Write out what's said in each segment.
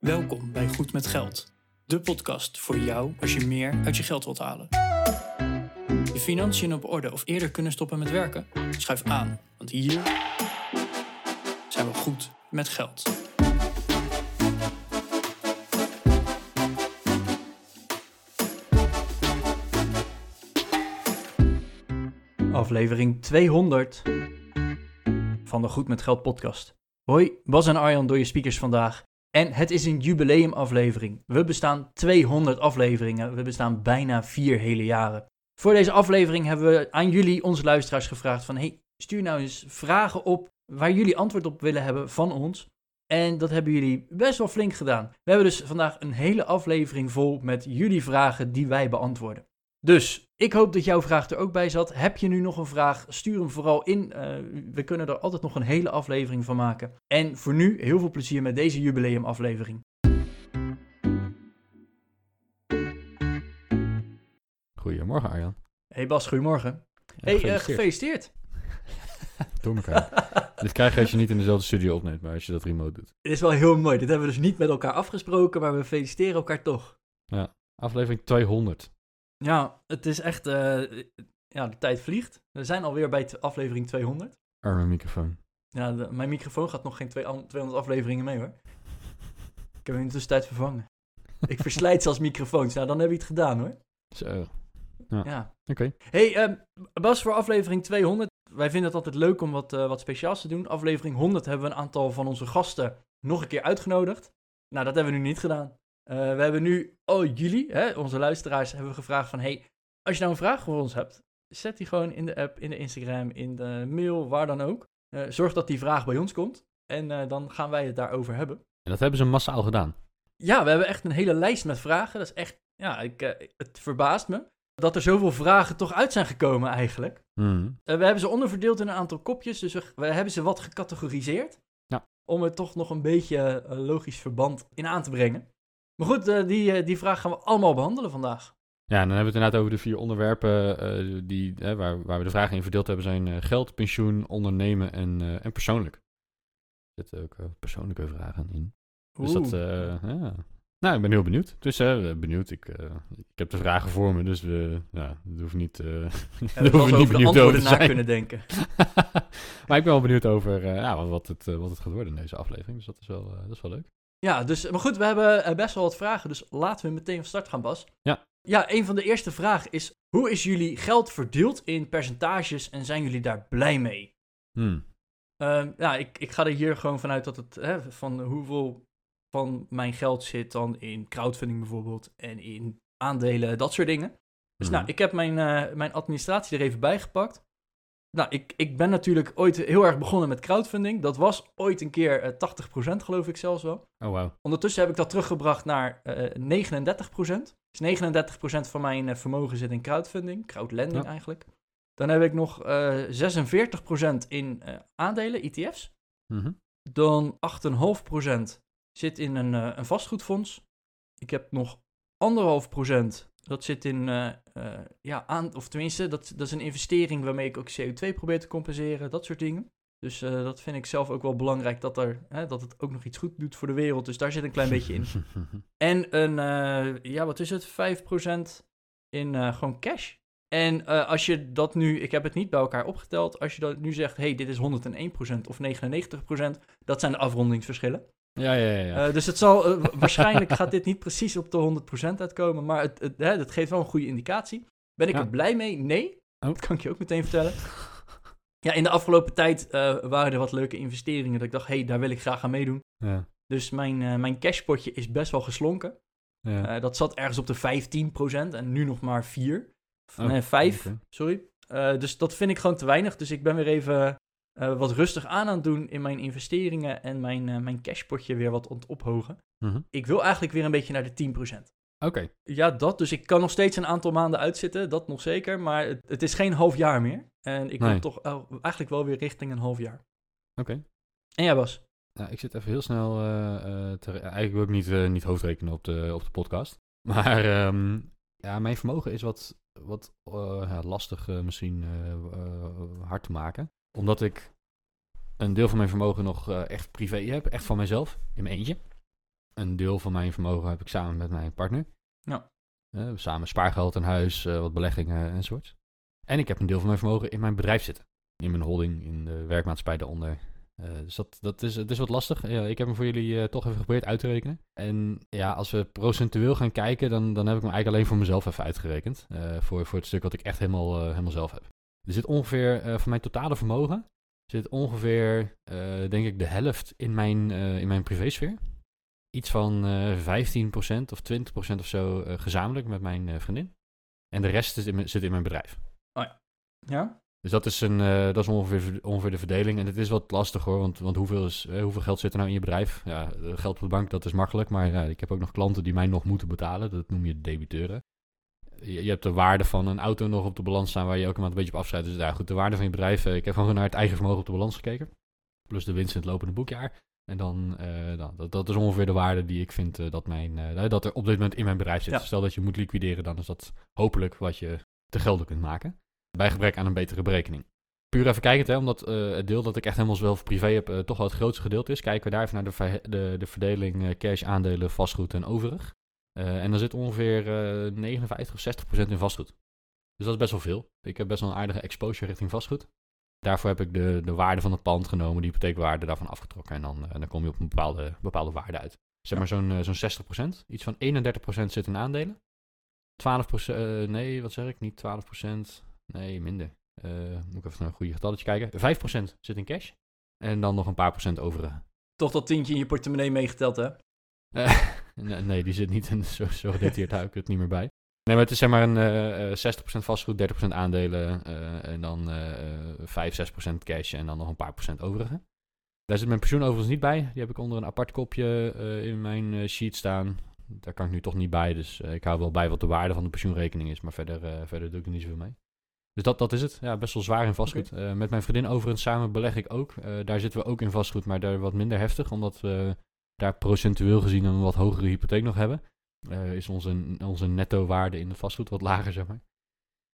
Welkom bij Goed met Geld, de podcast voor jou als je meer uit je geld wilt halen. Je financiën op orde of eerder kunnen stoppen met werken? Schuif aan, want hier zijn we goed met geld. Aflevering 200 van de Goed met Geld podcast. Hoi, Bas en Arjan door je speakers vandaag. En het is een jubileumaflevering. We bestaan 200 afleveringen. We bestaan bijna vier hele jaren. Voor deze aflevering hebben we aan jullie, onze luisteraars, gevraagd van... Hey, stuur nou eens vragen op waar jullie antwoord op willen hebben van ons. En dat hebben jullie best wel flink gedaan. We hebben dus vandaag een hele aflevering vol met jullie vragen die wij beantwoorden. Dus ik hoop dat jouw vraag er ook bij zat. Heb je nu nog een vraag? Stuur hem vooral in. Uh, we kunnen er altijd nog een hele aflevering van maken. En voor nu heel veel plezier met deze jubileumaflevering. Goedemorgen Arjan. Hey Bas, goedemorgen. Ja, hey, uh, gefeliciteerd. gefeliciteerd. Door elkaar. Dit krijg je als je niet in dezelfde studio opneemt, maar als je dat remote doet. Dit is wel heel mooi. Dit hebben we dus niet met elkaar afgesproken, maar we feliciteren elkaar toch. Aflevering 200. Ja, het is echt... eh, ja, de tijd vliegt. We zijn alweer bij aflevering 200. Arme microfoon. Ja, de- mijn microfoon gaat nog geen twee- 200 afleveringen mee hoor. Ik heb hem in de tussentijd vervangen. Ik verslijt zelfs microfoons. Nou, dan heb je het gedaan hoor. Zo. Ja. Oké. Hey, ehm, Bas, voor aflevering 200. Wij vinden het altijd leuk om wat, eh, wat speciaals te doen. Aflevering 100 hebben we een aantal van onze gasten nog een keer uitgenodigd. Nou, dat hebben we nu niet gedaan. Eh, we hebben nu, oh jullie, hè, onze luisteraars, hebben we gevraagd van... Hey, als je nou een vraag voor ons hebt, zet die gewoon in de app, in de Instagram, in de mail, waar dan ook. Eh, zorg dat die vraag bij ons komt. En eh, dan gaan wij het daarover hebben. En dat hebben ze massaal gedaan. Ja, we hebben echt een hele lijst met vragen. Dat is echt, ja, ik, het verbaast me dat er zoveel vragen toch uit zijn gekomen eigenlijk. Eh, we hebben ze onderverdeeld in een aantal kopjes, dus we, hebben ze wat gecategoriseerd. Ja. Om er toch nog een beetje logisch verband in aan te brengen. Maar goed, eh, die, eh, die vraag gaan we allemaal behandelen vandaag. Ja, en dan hebben we het inderdaad over de vier onderwerpen eh, die, waar, waar we de vragen in verdeeld hebben. Zijn geld, pensioen, ondernemen en, en persoonlijk. Er zitten ook persoonlijke vragen in. Dus dat, Oeh. eh, ja. Nou, ik ben heel benieuwd. Dus benieuwd. Ik, ik heb de vragen voor me, dus we, ja, we hoeven niet, eh Ja, we hoeven niet over de antwoorden na kunnen denken. maar ik ben wel benieuwd over ja, wat, wat, het, wat het gaat worden in deze aflevering. Dus dat is wel, dat is wel leuk. Ja, dus, maar goed, we hebben eh, best wel wat vragen, dus laten we meteen van start gaan, Bas. Ja. Ja, een van de eerste vragen is, hoe is jullie geld verdeeld in percentages en zijn jullie daar blij mee? Hmm. Ehm, ja, ik, ik ga er hier gewoon vanuit dat het hè, van hoeveel van mijn geld zit dan in crowdfunding bijvoorbeeld en in aandelen, dat soort dingen. Dus Mhm. nou, ik heb mijn, eh, mijn administratie er even bij gepakt. Nou, ik, ik ben natuurlijk ooit heel erg begonnen met crowdfunding. Dat was ooit een keer eh, 80% geloof ik zelfs wel. Oh, wauw. Ondertussen heb ik dat teruggebracht naar eh 39%. Dus 39% van mijn eh, vermogen zit in crowdfunding, crowdlending Ja. eigenlijk. Dan heb ik nog eh 46% in eh, aandelen, ETF's. Mhm. Dan 8,5% zit in een, eh, een vastgoedfonds. Ik heb nog 1,5% dat zit in, eh, eh, ja, aan, of tenminste, dat, dat is een investering waarmee ik ook CO2 probeer te compenseren, dat soort dingen. Dus eh, dat vind ik zelf ook wel belangrijk, dat, er, hè, dat het ook nog iets goed doet voor de wereld. Dus daar zit een klein beetje in. En een, ja, wat is het? 5% in gewoon cash. En als je dat nu, ik heb het niet bij elkaar opgeteld, als je dat nu zegt, hey, dit is 101% of 99%, dat zijn de afrondingsverschillen. Ja, ja, ja. Eh, dus het zal, eh, wa- waarschijnlijk gaat dit niet precies op de 100% uitkomen, maar het, het, hè, dat geeft wel een goede indicatie. Ben ik Ja. er blij mee? Nee. Oh. Dat kan ik je ook meteen vertellen. Ja, in de afgelopen tijd eh, waren er wat leuke investeringen dat ik dacht, hey, daar wil ik graag aan meedoen. ja. Dus mijn, mijn cashpotje is best wel geslonken. ja. Dat zat ergens op de 15% en nu nog maar 4. Oh, nee, 5, oké. sorry. Dus dat vind ik gewoon te weinig. Dus ik ben weer even eh, wat rustig aan aan het doen in mijn investeringen en mijn, eh, mijn cashpotje weer wat het ophogen. Mhm. Ik wil eigenlijk weer een beetje naar de 10%. Oké. Ja, dat. Dus ik kan nog steeds een aantal maanden uitzitten, dat nog zeker. Maar het, het is geen half jaar meer. En ik wil Nee. toch eh, eigenlijk wel weer richting een half jaar. Oké. En jij, Bas? Nou, ik zit even heel snel eh, te... Eigenlijk wil ik niet, niet hoofdrekenen op de, op de podcast. Maar ehm, ja, mijn vermogen is wat, wat ja, lastig misschien hard te maken. Omdat ik een deel van mijn vermogen nog eh, echt privé heb. Echt van mezelf, in mijn eentje. een deel van mijn vermogen heb ik samen met mijn partner. Ja. Eh, samen spaargeld en huis, eh, wat beleggingen enzovoort. En ik heb een deel van mijn vermogen in mijn bedrijf zitten. In mijn holding, in de werkmaatschappij daaronder. Dus dat, dat is, het is wat lastig. Ja, ik heb hem voor jullie toch even geprobeerd uit te rekenen. En ja, als we procentueel gaan kijken, dan, dan heb ik hem eigenlijk alleen voor mezelf even uitgerekend. Voor, voor het stuk wat ik echt helemaal, helemaal zelf heb. Er zit ongeveer, eh, van mijn totale vermogen, zit ongeveer, eh, denk ik, de helft in mijn, eh, in mijn privésfeer. Iets van eh 15% of 20% of zo gezamenlijk met mijn vriendin. En de rest zit in, mijn- zit in mijn bedrijf. Ja? Dus dat is, een, dat is ongeveer, ongeveer de verdeling. En het is wat lastig hoor, want, want hoeveel, is, hoeveel geld zit er nou in je bedrijf? Ja, geld op de bank, dat is makkelijk. Maar ik heb ook nog klanten die mij nog moeten betalen. Dat noem je debiteuren. Je, je hebt de waarde van een auto nog op de balans staan waar je elke maand een beetje op afschrijft. Dus ja, goed, de waarde van je bedrijf. eh, ik heb gewoon naar het eigen vermogen op de balans gekeken. Plus de winst in het lopende boekjaar. En dan, eh, dat, dat is ongeveer de waarde die ik vind eh, dat, mijn, eh, dat er op dit moment in mijn bedrijf zit. Ja. Stel dat je moet liquideren, dan is dat hopelijk wat je te gelden kunt maken. Bij gebrek aan een betere berekening. Puur even kijkend, hè, omdat het deel dat ik echt helemaal zelf privé heb toch wel het grootste gedeelte is. Kijken we daar even naar de, de, de verdeling cash, aandelen, vastgoed en overig. Eh, en dan zit ongeveer eh 59 of 60 procent in vastgoed. Dus dat is best wel veel. Ik heb best wel een aardige exposure richting vastgoed. Daarvoor heb ik de, de waarde van het pand genomen, de hypotheekwaarde daarvan afgetrokken. En dan, eh, dan kom je op een bepaalde, bepaalde waarde uit. Zeg maar zo'n eh, zo'n 60 procent. Iets van 31 procent zit in aandelen. 12 procent, nee, wat zeg ik? Niet 12 procent. Nee, minder. Eh, moet ik even naar een goede getalletje kijken. 5 procent zit in cash. En dan nog een paar procent overige. Toch dat tientje in je portemonnee meegeteld, hè? Eh, nee, nee, die zit niet in. Zo, zo gedetailleerd hou ik het niet meer bij. Nee, maar het is zeg maar een eh, eh, 60% vastgoed, 30% aandelen. eh, en dan eh, eh, 5, 6% cash en dan nog een paar procent overige. Daar zit mijn pensioen overigens niet bij. Die heb ik onder een apart kopje eh, in mijn eh, sheet staan. Daar kan ik nu toch niet bij. Dus eh, ik hou wel bij wat de waarde van de pensioenrekening is. Maar verder, eh, verder doe ik er niet zoveel mee. Dus dat, dat is het. Ja, best wel zwaar in vastgoed. Eh, met mijn vriendin overigens samen beleg ik ook. Eh, daar zitten we ook in vastgoed, maar daar wat minder heftig. Omdat we daar procentueel gezien een wat hogere hypotheek nog hebben. Eh, is onze, onze netto waarde in het vastgoed wat lager, zeg maar.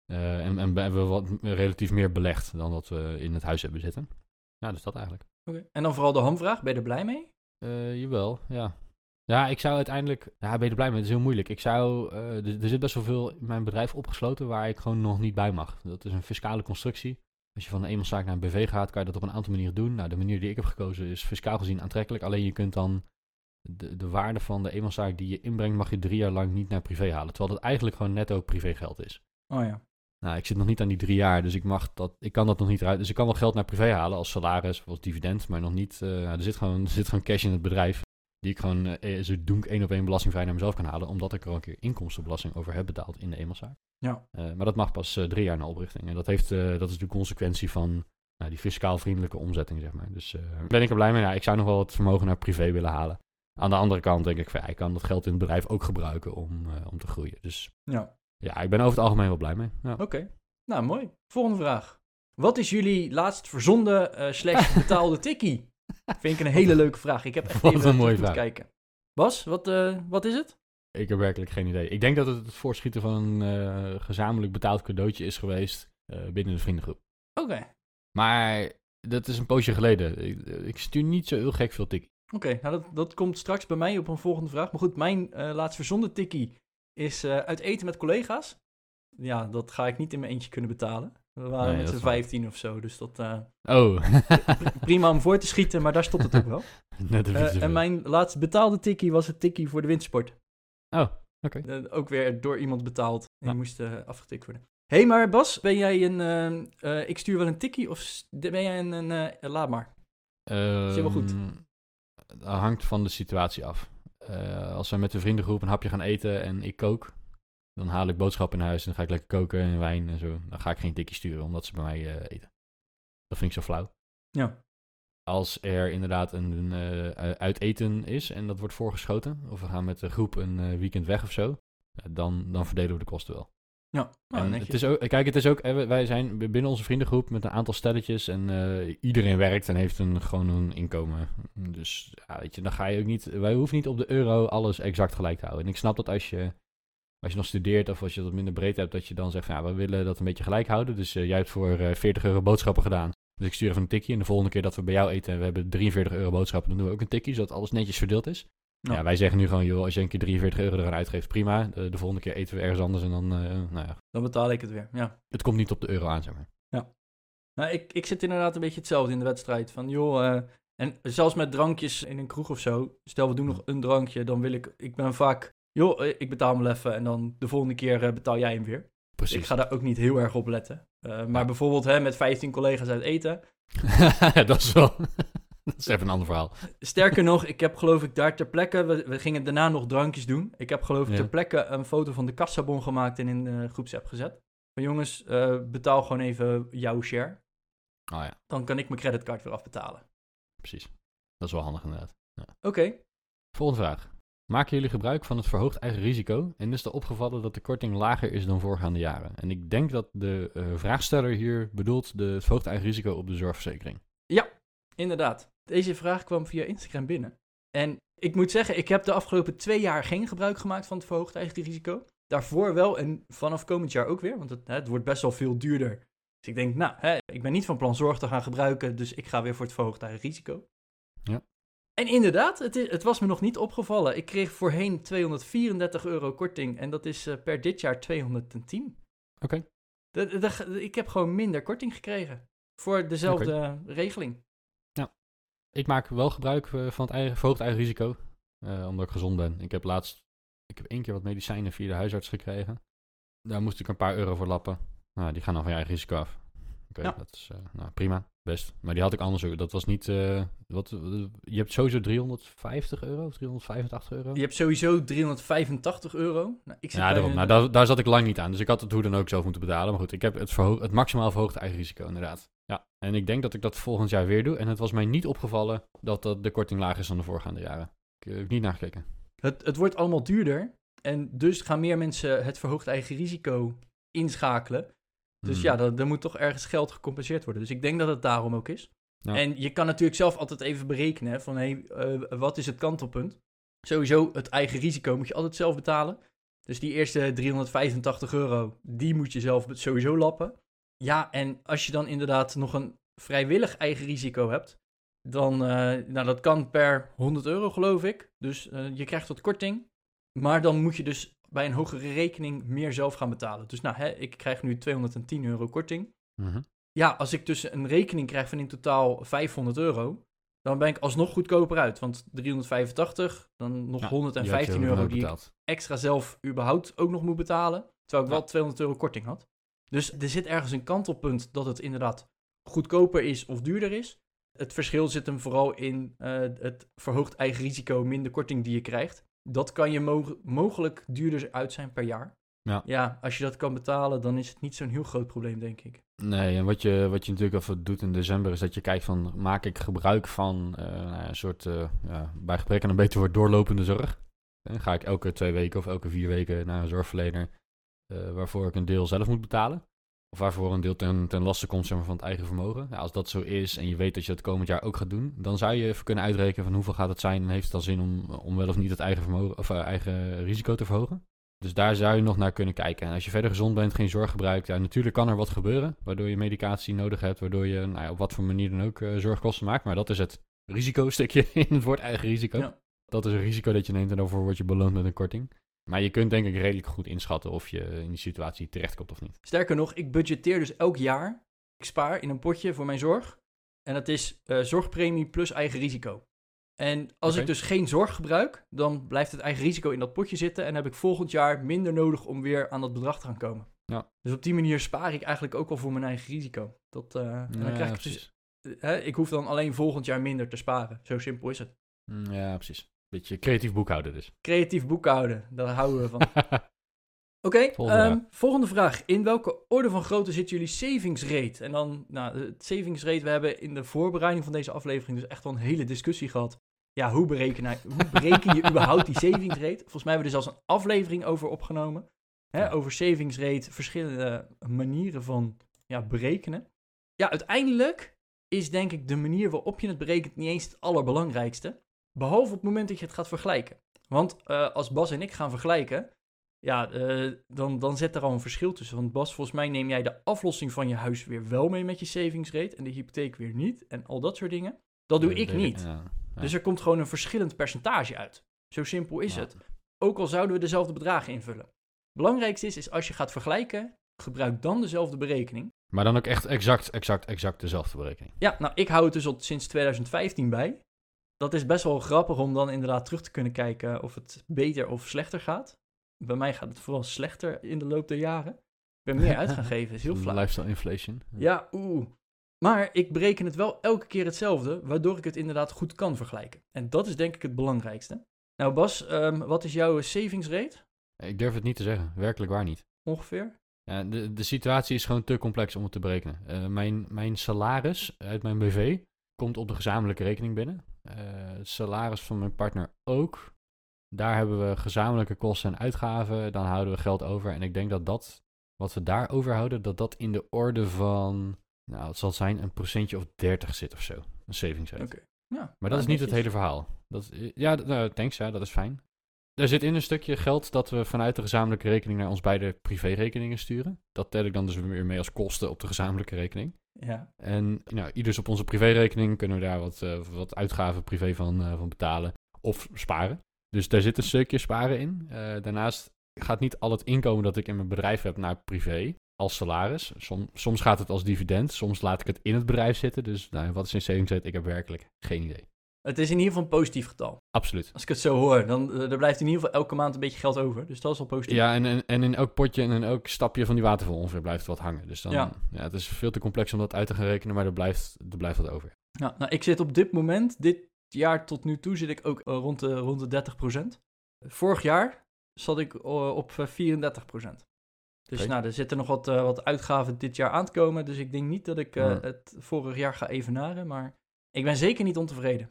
Eh, en, en hebben we wat relatief meer belegd dan dat we in het huis hebben zitten. Ja, dus dat eigenlijk. Oké. En dan vooral de hamvraag, ben je er blij mee? Eh, jawel, ja. Ja, ik zou uiteindelijk... Ja, ben je er blij mee? Het is heel moeilijk. Ik zou... er zit best wel veel in mijn bedrijf opgesloten waar ik gewoon nog niet bij mag. Dat is een fiscale constructie. Als je van een eenmanszaak naar een BV gaat, kan je dat op een aantal manieren doen. Nou, de manier die ik heb gekozen is fiscaal gezien aantrekkelijk. Alleen je kunt dan de, de waarde van de eenmanszaak die je inbrengt, mag je drie jaar lang niet naar privé halen. Terwijl het eigenlijk gewoon netto privégeld is. Oh ja. Nou, ik zit nog niet aan die drie jaar, dus ik, mag dat, ik kan dat nog niet eruit. Dus ik kan wel geld naar privé halen als salaris of als dividend, maar nog niet. eh, er, zit gewoon, er zit gewoon cash in het bedrijf. Die ik gewoon eh, zo doenk één op één belastingvrij naar mezelf kan halen, omdat ik er al een keer inkomstenbelasting over heb betaald in de eenmanszaak. Ja. Eh, maar dat mag pas eh, drie jaar na oprichting. En dat, heeft, eh, dat is de consequentie van nou, die fiscaal vriendelijke omzetting, zeg maar. Dus eh, ben ik er blij mee. Ja, ik zou nog wel het vermogen naar privé willen halen. Aan de andere kant denk ik, van, ja, ik kan dat geld in het bedrijf ook gebruiken om, eh, om te groeien. Dus Ja. ja, ik ben over het algemeen wel blij mee. Ja. Oké. Nou, mooi. Volgende vraag. Wat is jullie laatst verzonden eh, slash betaalde tikkie? Vind ik een hele leuke vraag. Ik heb echt even een mooie moeten vraag. kijken. Bas, wat, eh, wat is het? Ik heb werkelijk geen idee. Ik denk dat het het voorschieten van een gezamenlijk betaald cadeautje is geweest binnen de vriendengroep. Oké. Maar dat is een poosje geleden. Ik, ik stuur niet zo heel gek veel tikkie. Oké, nou dat, dat komt straks bij mij op een volgende vraag. Maar goed, mijn eh, laatst verzonden tikkie is eh, uit eten met collega's. Ja, dat ga ik niet in mijn eentje kunnen betalen. We waren Nee, met z'n is waar. vijftien of zo, dus dat eh, Oh. prima om voor te schieten, maar daar stopt het ook wel. Net even en mijn laatst betaalde tikkie was het tikkie voor de wintersport. Oh, oké. Ook weer door iemand betaald. En Ja. die moest afgetikt worden. Hé, hey, maar Bas, ben jij een... ik stuur wel een tikkie of ben jij een... laat maar. Is helemaal goed. Dat hangt van de situatie af. Eh, als we met de vriendengroep een hapje gaan eten en ik kook, dan haal ik boodschappen in huis en dan ga ik lekker koken en wijn en zo. Dan ga ik geen tikkie sturen omdat ze bij mij eh, eten. Dat vind ik zo flauw. Ja. Als er inderdaad een eh, uit eten is en dat wordt voorgeschoten, of we gaan met de groep een eh, weekend weg of zo, dan, dan verdelen we de kosten wel. Ja, nou, het is ook, kijk, het is ook, wij zijn binnen onze vriendengroep met een aantal stelletjes en eh, iedereen werkt en heeft een, gewoon een inkomen. Dus ja, weet je, dan ga je ook niet, wij hoeven niet op de euro alles exact gelijk te houden. En ik snap dat als je, als je nog studeert of als je dat minder breed hebt, dat je dan zegt van ja, we willen dat een beetje gelijk houden. Dus eh, jij hebt voor eh 40 euro boodschappen gedaan. Dus ik stuur even een tikkie en de volgende keer dat we bij jou eten en we hebben 43 euro boodschappen, dan doen we ook een tikkie, zodat alles netjes verdeeld is. Nou. Ja, wij zeggen nu gewoon, joh, als je een keer 43 euro eraan uitgeeft, prima. De, de volgende keer eten we ergens anders en dan, eh, nou ja, Dan betaal ik het weer, ja. het komt niet op de euro aan, zeg maar. Nou, ik, ik zit inderdaad een beetje hetzelfde in de wedstrijd. Van joh, eh, en zelfs met drankjes in een kroeg of zo. Stel, we doen nog een drankje, dan wil ik... Ik ben vaak, joh, eh, ik betaal hem even en dan de volgende keer betaal jij hem weer. Precies. Ik ga daar ook niet heel erg op letten. Maar bijvoorbeeld hè, met 15 collega's uit eten. ja, dat is wel... dat is even een ander verhaal. Sterker nog, ik heb geloof ik daar ter plekke... We, we gingen daarna nog drankjes doen. Ik heb geloof ik Ja. ter plekke een foto van de kassabon gemaakt en in de groepsapp gezet. Van jongens, eh, betaal gewoon even jouw share. Oh ja, Dan kan ik mijn creditcard weer afbetalen. precies. Dat is wel handig inderdaad. Oké, Volgende vraag. Maken jullie gebruik van het verhoogd eigen risico en is er opgevallen dat de korting lager is dan voorgaande jaren? En ik denk dat de eh, vraagsteller hier bedoelt de, het verhoogd eigen risico op de zorgverzekering. inderdaad. Deze vraag kwam via Instagram binnen. En ik moet zeggen, ik heb de afgelopen twee jaar geen gebruik gemaakt van het verhoogd eigen risico. Daarvoor wel en vanaf komend jaar ook weer, want het, het wordt best wel veel duurder. Dus ik denk, nou, hè, ik ben niet van plan zorg te gaan gebruiken, dus ik ga weer voor het verhoogd eigen risico. Ja. En inderdaad, het, is, het was me nog niet opgevallen. Ik kreeg voorheen 234 euro korting en dat is eh, per dit jaar 210. Oké. Ik heb gewoon minder korting gekregen voor dezelfde regeling. Ik maak wel gebruik eh, van het eigen, verhoogd eigen risico, eh, omdat ik gezond ben. Ik heb laatst, ik heb één keer wat medicijnen via de huisarts gekregen. Daar moest ik een paar euro voor lappen. Nou, die gaan dan van je eigen risico af. Oké, Ja. dat is eh, nou, prima, best. Maar die had ik anders ook. Dat was niet, eh, wat, eh, je hebt sowieso 350 euro of 385 euro. Je hebt sowieso 385 euro. Nou, ik zit Ja, daarom. Nou, daar, daar zat ik lang niet aan. Dus ik had het hoe dan ook zelf moeten betalen. Maar goed, ik heb het, verhoog, het maximaal verhoogde eigen risico, inderdaad. Ja, en ik denk dat ik dat volgend jaar weer doe. En het was mij niet opgevallen dat, dat de korting lager is dan de voorgaande jaren. Ik eh, heb niet nagekeken. het, het wordt allemaal duurder. En dus gaan meer mensen het verhoogd eigen risico inschakelen. Dus Hmm. ja, dan, dan moet toch ergens geld gecompenseerd worden. Dus ik denk dat het daarom ook is. Ja. En je kan natuurlijk zelf altijd even berekenen hè, van hé, hey, wat is het kantelpunt? Sowieso, het eigen risico moet je altijd zelf betalen. Dus die eerste 385 euro, die moet je zelf sowieso lappen. Ja, en als je dan inderdaad nog een vrijwillig eigen risico hebt, dan, eh, nou dat kan per 100 euro geloof ik. Dus eh, je krijgt wat korting. Maar dan moet je dus bij een hogere rekening meer zelf gaan betalen. Dus nou, hè, ik krijg nu 210 euro korting. Mhm. Ja, als ik dus een rekening krijg van in totaal 500 euro, dan ben ik alsnog goedkoper uit. Want 385, dan nog Ja, 115 die had je euro die ik extra zelf überhaupt ook nog moet betalen. Terwijl ik Ja. wel 200 euro korting had. Dus er zit ergens een kantelpunt dat het inderdaad goedkoper is of duurder is. Het verschil zit hem vooral in eh, het verhoogd eigen risico, minder korting die je krijgt. Dat kan je mo- mogelijk duurder uit zijn per jaar. Ja. ja, als je dat kan betalen, dan is het niet zo'n heel groot probleem, denk ik. Nee, en wat je, wat je natuurlijk even doet in december is dat je kijkt van, maak ik gebruik van eh, nou een soort, eh, ja, bij gebrek aan een beter woord, doorlopende zorg. En ga ik elke twee weken of elke vier weken naar een zorgverlener eh, waarvoor ik een deel zelf moet betalen. Of waarvoor een deel ten, ten laste komt zeg maar, van het eigen vermogen. Ja, als dat zo is en je weet dat je dat komend jaar ook gaat doen, dan zou je even kunnen uitrekenen van hoeveel gaat het zijn en heeft het dan zin om, om wel of niet het eigen, vermogen, of, eh, eigen risico te verhogen. Dus daar zou je nog naar kunnen kijken. En als je verder gezond bent, geen zorg gebruikt, ja, natuurlijk kan er wat gebeuren. Waardoor je medicatie nodig hebt, waardoor je nou ja, op wat voor manier dan ook eh, zorgkosten maakt. Maar dat is het risicostukje in het woord eigen risico. Ja. Dat is een risico dat je neemt en daarvoor word je beloond met een korting. Maar je kunt denk ik redelijk goed inschatten of je in die situatie terechtkomt of niet. Sterker nog, ik budgetteer dus elk jaar. Ik spaar in een potje voor mijn zorg. En dat is eh, zorgpremie plus eigen risico. En als ik dus geen zorg gebruik, dan blijft het eigen risico in dat potje zitten. En heb ik volgend jaar minder nodig om weer aan dat bedrag te gaan komen. Ja. Dus op die manier spaar ik eigenlijk ook al voor mijn eigen risico. Dat, eh, en dan Ja, krijg ik, dus, hè, ik hoef dan alleen volgend jaar minder te sparen. Zo simpel is het. Mm, Ja, precies. Beetje creatief boekhouden dus. Creatief boekhouden, daar houden we van. Oké, Volgende ehm, vraag. volgende vraag. In welke orde van grootte zit jullie savings rate? En dan, nou, het savings rate, we hebben in de voorbereiding van deze aflevering dus echt wel een hele discussie gehad. Ja, hoe bereken, hoe bereken je überhaupt die savings rate? Volgens mij hebben we er zelfs een aflevering over opgenomen. Hè, Ja. over savings rate, verschillende manieren van ja, berekenen. Ja, uiteindelijk is denk ik de manier waarop je het berekent niet eens het allerbelangrijkste. Behalve op het moment dat je het gaat vergelijken. Want eh, als Bas en ik gaan vergelijken, ja, eh, dan, dan zit er al een verschil tussen. Want Bas, volgens mij neem jij de aflossing van je huis weer wel mee met je savings rate en de hypotheek weer niet en al dat soort dingen. Dat doe ik niet. Ja. Ja. Dus er komt gewoon een verschillend percentage uit. Zo simpel is Ja. het. Ook al zouden we dezelfde bedragen invullen. Belangrijkste is, is als je gaat vergelijken, gebruik dan dezelfde berekening. Maar dan ook echt exact, exact, exact dezelfde berekening. Ja, nou, ik hou het dus al sinds 2015 bij. Dat is best wel grappig om dan inderdaad terug te kunnen kijken of het beter of slechter gaat. Bij mij gaat het vooral slechter in de loop der jaren. Ik ben meer uit gaan geven, is heel flauw. Lifestyle inflation. Ja, oeh. Maar ik bereken het wel elke keer hetzelfde, waardoor ik het inderdaad goed kan vergelijken. En dat is denk ik het belangrijkste. Nou Bas, ehm, wat is jouw savings rate Ik durf het niet te zeggen, werkelijk waar niet. ongeveer? Ja, de, de situatie is gewoon te complex om het te berekenen. Eh, mijn, mijn salaris uit mijn BV komt op de gezamenlijke rekening binnen. Eh, het salaris van mijn partner ook. Daar hebben we gezamenlijke kosten en uitgaven. Dan houden we geld over. En ik denk dat dat, wat we daar overhouden, dat dat in de orde van, nou, het zal zijn een procentje of 30 zit of zo. Een savings rate. Oké. Ja, Maar dat nou, is niet het hele verhaal. Dat, ja, d- nou, thanks, ja, dat is fijn. Er zit in een stukje geld dat we vanuit de gezamenlijke rekening naar ons beide privérekeningen sturen. Dat tel ik dan dus weer mee als kosten op de gezamenlijke rekening. Ja, En nou, ieders op onze privérekening kunnen we daar wat, eh, wat uitgaven privé van, eh, van betalen of sparen. Dus daar zit een stukje sparen in. Eh, daarnaast gaat niet al het inkomen dat ik in mijn bedrijf heb naar privé als salaris. Som, soms gaat het als dividend, soms laat ik het in het bedrijf zitten. Dus nou, wat is een savings rate? Ik heb werkelijk geen idee. Het is in ieder geval een positief getal. Absoluut. Als ik het zo hoor, dan eh, er blijft in ieder geval elke maand een beetje geld over. Dus dat is al positief. Ja, en, en, en in elk potje en in elk stapje van die waterval ongeveer blijft wat hangen. Dus dan, Ja. ja. het is veel te complex om dat uit te gaan rekenen, maar er blijft, er blijft wat over. Ja, nou, ik zit op dit moment, dit jaar tot nu toe, zit ik ook eh, rond, de, rond de 30%. Vorig jaar zat ik eh, op eh, 34%. Dus Oké. nou, er zitten nog wat, eh, wat uitgaven dit jaar aan te komen. Dus ik denk niet dat ik eh, het vorig jaar ga evenaren. Maar ik ben zeker niet ontevreden.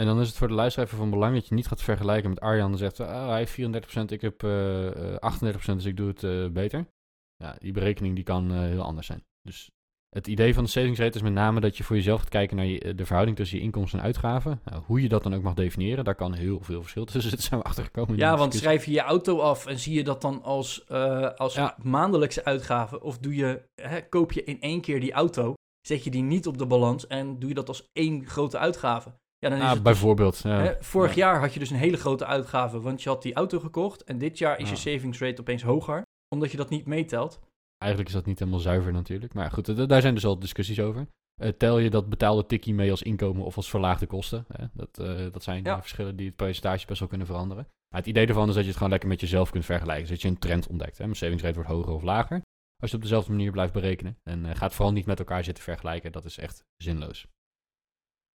En dan is het voor de luisteraar van belang dat je niet gaat vergelijken met Arjan. Dan zegt, oh, hij heeft 34%, ik heb eh, eh, 38%, dus ik doe het eh, beter. Ja, die berekening die kan eh, heel anders zijn. Dus het idee van de savings rate is met name dat je voor jezelf gaat kijken naar je, eh, de verhouding tussen je inkomsten en uitgaven. Nou, hoe je dat dan ook mag definiëren, daar kan heel veel verschil tussen zitten, zijn we achtergekomen. Ja, die want discussie. schrijf je je auto af en zie je dat dan als, eh, als Ja. maandelijkse uitgave? Of doe je, hè, koop je in één keer die auto, zet je die niet op de balans en doe je dat als één grote uitgave? Ja, dan is Ah, het dus- bijvoorbeeld. ja. Hè, vorig Ja. jaar had je dus een hele grote uitgave, want je had die auto gekocht. En dit jaar is je Ja. savings rate opeens hoger, omdat je dat niet meetelt. Eigenlijk is dat niet helemaal zuiver natuurlijk. Maar goed, daar zijn dus al discussies over. Eh, tel je dat betaalde tikkie mee als inkomen of als verlaagde kosten? Hè? Dat, eh, dat zijn Ja. verschillen die het percentage best wel kunnen veranderen. Maar het idee ervan is dat je het gewoon lekker met jezelf kunt vergelijken. Dus dat je een trend ontdekt. Hè? Mijn savings rate wordt hoger of lager. Als je het op dezelfde manier blijft berekenen. En eh, gaat vooral niet met elkaar zitten vergelijken. Dat is echt zinloos.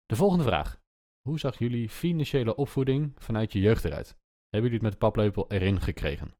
De volgende vraag. Hoe zag jullie financiële opvoeding vanuit je jeugd eruit? Hebben jullie het met de paplepel erin gekregen?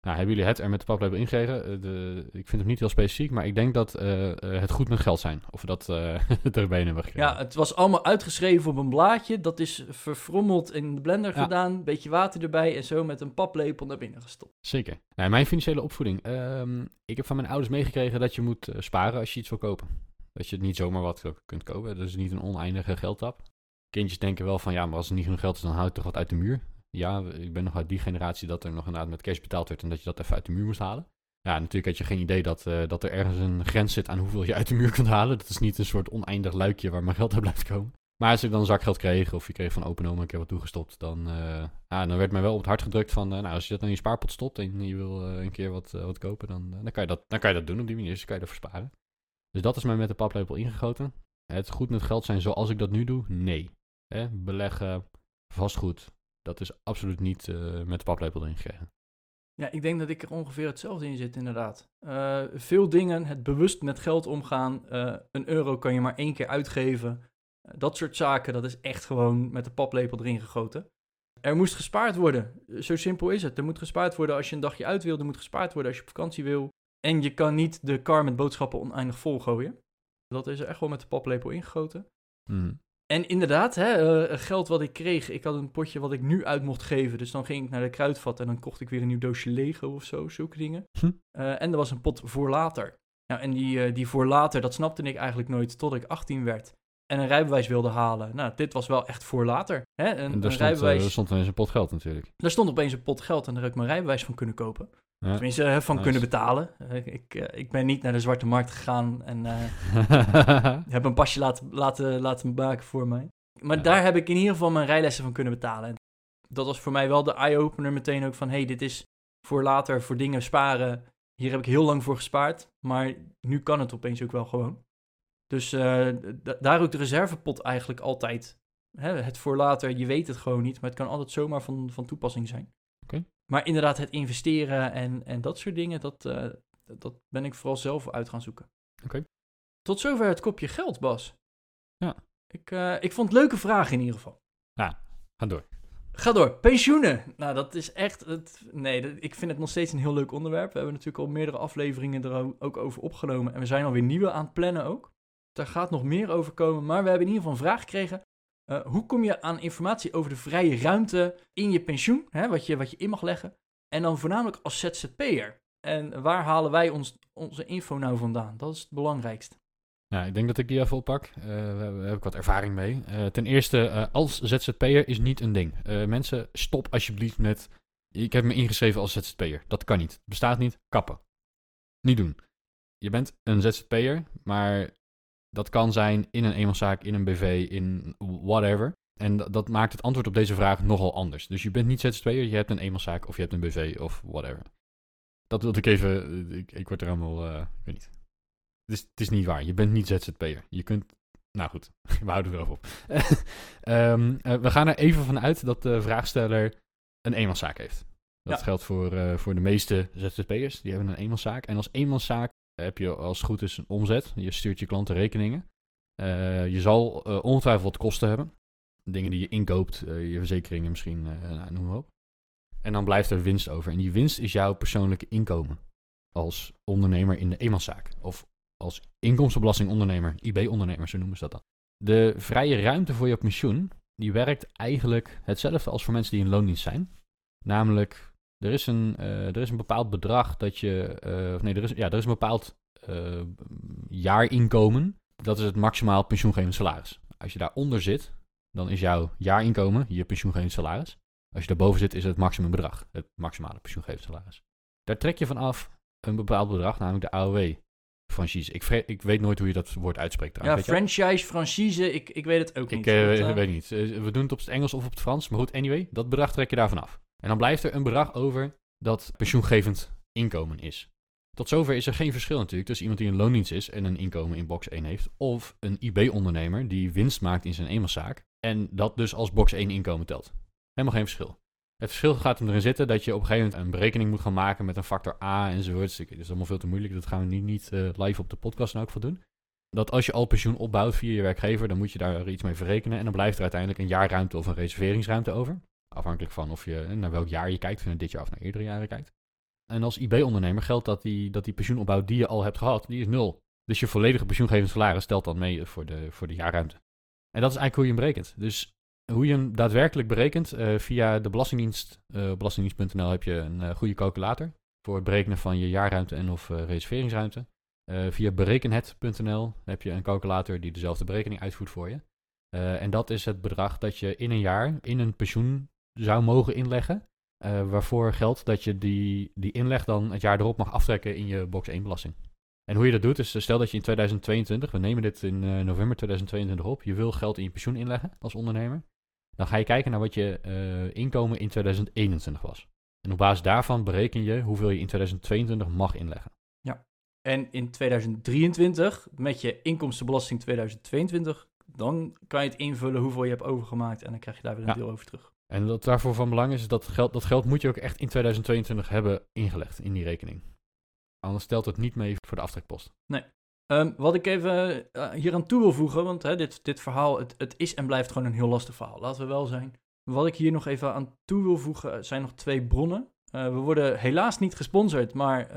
Nou, hebben jullie het er met de paplepel ingekregen? Eh, de, ik vind het niet heel specifiek, maar ik denk dat eh, eh, het goed met geld zijn. Of dat eh erbij hebben gekregen. Ja, het was allemaal uitgeschreven op een blaadje. Dat is verfrommeld in de blender Ja. gedaan. Beetje water erbij en zo met een paplepel naar binnen gestopt. Zeker. Nou, mijn financiële opvoeding. ehm, ik heb van mijn ouders meegekregen dat je moet sparen als je iets wil kopen. Dat je het niet zomaar wat kunt kopen. Dat is niet een oneindige geldtap. Kindjes denken wel van ja, maar als er niet genoeg geld is, dan houdt toch wat uit de muur. Ja, ik ben nog uit die generatie dat er nog inderdaad met cash betaald werd en dat je dat even uit de muur moest halen. Ja, natuurlijk had je geen idee dat, eh, dat er ergens een grens zit aan hoeveel je uit de muur kunt halen. Dat is niet een soort oneindig luikje waar mijn geld uit blijft komen. Maar als ik dan zakgeld kreeg of je kreeg van open oma een keer wat toegestopt, dan, ja, dan werd mij wel op het hart gedrukt van, eh, nou, als je dat in je spaarpot stopt en je wil een keer wat, wat kopen, dan, dan, kan je dat, dan kan je dat doen op die manier. Dus kan je ervoor sparen. Dus dat is mij met de paplepel ingegoten. Het goed met geld zijn zoals ik dat nu doe? Nee. Hè? Beleggen, vastgoed, dat is absoluut niet eh, met de paplepel erin gekregen. Ja, ik denk dat ik er ongeveer hetzelfde in zit, inderdaad. Eh, veel dingen, het bewust met geld omgaan. eh, een euro kan je maar één keer uitgeven. Dat soort zaken, dat is echt gewoon met de paplepel erin gegoten. Er moest gespaard worden. Zo simpel is het. Er moet gespaard worden als je een dagje uit wil. Er moet gespaard worden als je op vakantie wil. En je kan niet de kar met boodschappen oneindig vol gooien. Dat is er echt wel met de paplepel ingegoten. Mhm. En inderdaad, hè, eh, geld wat ik kreeg, ik had een potje wat ik nu uit mocht geven. Dus dan ging ik naar de kruidvat en dan kocht ik weer een nieuw doosje Lego of zo, zulke dingen. Hm. Eh, en er was een pot voor later. Nou, en die, eh, die voor later, dat snapte ik eigenlijk nooit tot ik 18 werd. En een rijbewijs wilde halen. Nou, dit was wel echt voor later. Hè? Een, En een daar stond, rijbewijs. er stond ineens een pot geld natuurlijk. Daar stond opeens een pot geld en daar heb ik mijn rijbewijs van kunnen kopen. Ja. Tenminste, van Nice. kunnen betalen. Ik, eh, ik ben niet naar de zwarte markt gegaan en eh, heb een pasje laten, laten, laten maken voor mij. Maar Ja. daar heb ik in ieder geval mijn rijlessen van kunnen betalen. dat was voor mij wel de eye-opener meteen ook van... hey, dit is voor later, voor dingen sparen. Hier heb ik heel lang voor gespaard. Maar nu kan het opeens ook wel gewoon. Dus uh, daar ook de reservepot eigenlijk altijd. Hè, het voor later, je weet het gewoon niet. Maar het kan altijd zomaar van, van toepassing zijn. Maar inderdaad, het investeren en, en dat soort dingen, dat, uh, dat ben ik vooral zelf uit gaan zoeken. Oké. Tot zover het kopje geld, Bas. Ja. Ik, uh, ik vond leuke vragen in ieder geval. Ja, ga door. Ga door. Pensioenen. Nou, dat is echt. Het, nee, dat, ik vind het nog steeds een heel leuk onderwerp. We hebben natuurlijk al meerdere afleveringen er ook over opgenomen. En we zijn alweer nieuwe aan het plannen ook. Daar gaat nog meer over komen. Maar we hebben in ieder geval een vraag gekregen. Uh, hoe kom je aan informatie over de vrije ruimte in je pensioen? Hè, wat, je, wat je in mag leggen. En dan voornamelijk als ZZP'er. En waar halen wij ons, onze info nou vandaan? Dat is het belangrijkste. Nou, ik denk dat ik die even oppak. Uh, daar heb ik wat ervaring mee. Uh, ten eerste, uh, als ZZP'er is niet een ding. mensen, stop alsjeblieft met... Ik heb me ingeschreven als ZZP'er. Dat kan niet. Bestaat niet. Kappen. Niet doen. Je bent een ZZP'er, maar dat kan zijn in een eenmanszaak, in een BV, in whatever. En dat maakt het antwoord op deze vraag nogal anders. Dus je bent niet ZZP'er, je hebt een eenmanszaak of je hebt een BV of whatever. Dat wilde ik even... Ik, ik word er allemaal... ik weet niet is, het is niet waar. Je bent niet ZZP'er. Je kunt... Nou goed, we houden er wel op. um, uh, we gaan er even vanuit dat de vraagsteller een eenmanszaak heeft. Dat Ja. geldt voor, uh, voor de meeste ZZP'ers. Die hebben een eenmanszaak. En als eenmanszaak heb je als het goed is een omzet. Je stuurt je klanten rekeningen. Uh, je zal ongetwijfeld wat kosten hebben. Dingen die je inkoopt, je verzekeringen misschien, nou, noem maar op. En dan blijft er winst over. En die winst is jouw persoonlijke inkomen. Als ondernemer in de eenmanszaak. Of als inkomstenbelastingondernemer, IB-ondernemer, zo noemen ze dat dan. De vrije ruimte voor je pensioen, die werkt eigenlijk hetzelfde als voor mensen die in loondienst zijn. Namelijk, er is een, uh, er is een bepaald bedrag dat je, uh, nee, er is, ja, er is een bepaald uh, jaarinkomen. Dat is het maximaal pensioengevend salaris. Als je daaronder zit, dan is jouw jaarinkomen je pensioengevend salaris. Als je daarboven zit, is het maximumbedrag, het maximale pensioengevend salaris. Daar trek je vanaf een bepaald bedrag, namelijk de AOW franchise. Ik, ik, weet nooit hoe je dat woord uitspreekt. Ja, franchise, franchise, ik, ik weet het ook niet. Ik weet niet. We doen het op het Engels of op het Frans. Maar goed, anyway, dat bedrag trek je daarvan af. En dan blijft er een bedrag over dat pensioengevend inkomen is. Tot zover is er geen verschil natuurlijk tussen iemand die een loondienst is en een inkomen in box 1 heeft. Of een IB-ondernemer die winst maakt in zijn eenmanszaak en dat dus als box 1 inkomen telt. Helemaal geen verschil. Het verschil gaat erin zitten dat je op een gegeven moment een berekening moet gaan maken met een factor A enzovoorts. Dat is allemaal veel te moeilijk. Dat gaan we niet, niet uh, live op de podcast in elk geval doen. Dat als je al pensioen opbouwt via je werkgever, dan moet je daar iets mee verrekenen. En dan blijft er uiteindelijk een jaarruimte of een reserveringsruimte over. Afhankelijk van of je naar welk jaar je kijkt, of dit jaar of naar eerdere jaren kijkt. En als IB-ondernemer geldt dat die, dat die pensioenopbouw die je al hebt gehad, die is nul. Dus je volledige pensioengevend salaris stelt dan mee voor de, voor de jaarruimte. En dat is eigenlijk hoe je hem berekent. Dus hoe je hem daadwerkelijk berekent, uh, via de Belastingdienst, uh, belastingdienst.nl heb je een goede calculator voor het berekenen van je jaarruimte en of reserveringsruimte. via berekenhet.nl heb je een calculator die dezelfde berekening uitvoert voor je. en dat is het bedrag dat je in een jaar in een pensioen zou mogen inleggen. waarvoor geldt dat je die, die inleg dan het jaar erop mag aftrekken in je box 1 belasting. En hoe je dat doet, is stel dat je in 2022, we nemen dit in november 2022 op, je wil geld in je pensioen inleggen als ondernemer. Dan ga je kijken naar wat je uh, inkomen in 2021 was. En op basis daarvan bereken je hoeveel je in 2022 mag inleggen. Ja, en in 2023, met je inkomstenbelasting 2022, dan kan je het invullen hoeveel je hebt overgemaakt en dan krijg je daar weer een ja. deel over terug. En wat daarvoor van belang is, dat geld, dat geld moet je ook echt in 2022 hebben ingelegd in die rekening. Anders stelt het niet mee voor de aftrekpost. Nee. Um, wat ik even uh, hier aan toe wil voegen, want hè, dit, dit verhaal, het, het, is en blijft gewoon een heel lastig verhaal, laten we wel zijn. Wat ik hier nog even aan toe wil voegen, zijn nog twee bronnen. Uh, we worden helaas niet gesponsord, maar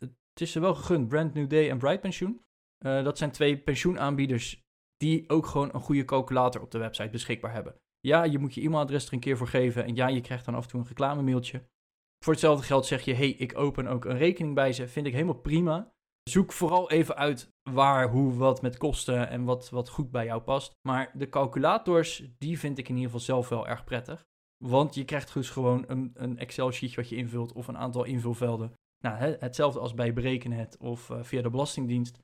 het is er wel gegund. Brand New Day en Bright Pensioen. dat zijn twee pensioenaanbieders die ook gewoon een goede calculator op de website beschikbaar hebben. Ja, je moet je e-mailadres er een keer voor geven en ja, je krijgt dan af en toe een reclamemailtje. Voor hetzelfde geld zeg je, hey, ik open ook een rekening bij ze, vind ik helemaal prima. Zoek vooral even uit waar, hoe, wat met kosten en wat, wat goed bij jou past. Maar de calculators, die vind ik in ieder geval zelf wel erg prettig. Want je krijgt dus gewoon een, een Excel-sheet wat je invult of een aantal invulvelden. Nou, hetzelfde als bij Berekenhet of uh, via de Belastingdienst.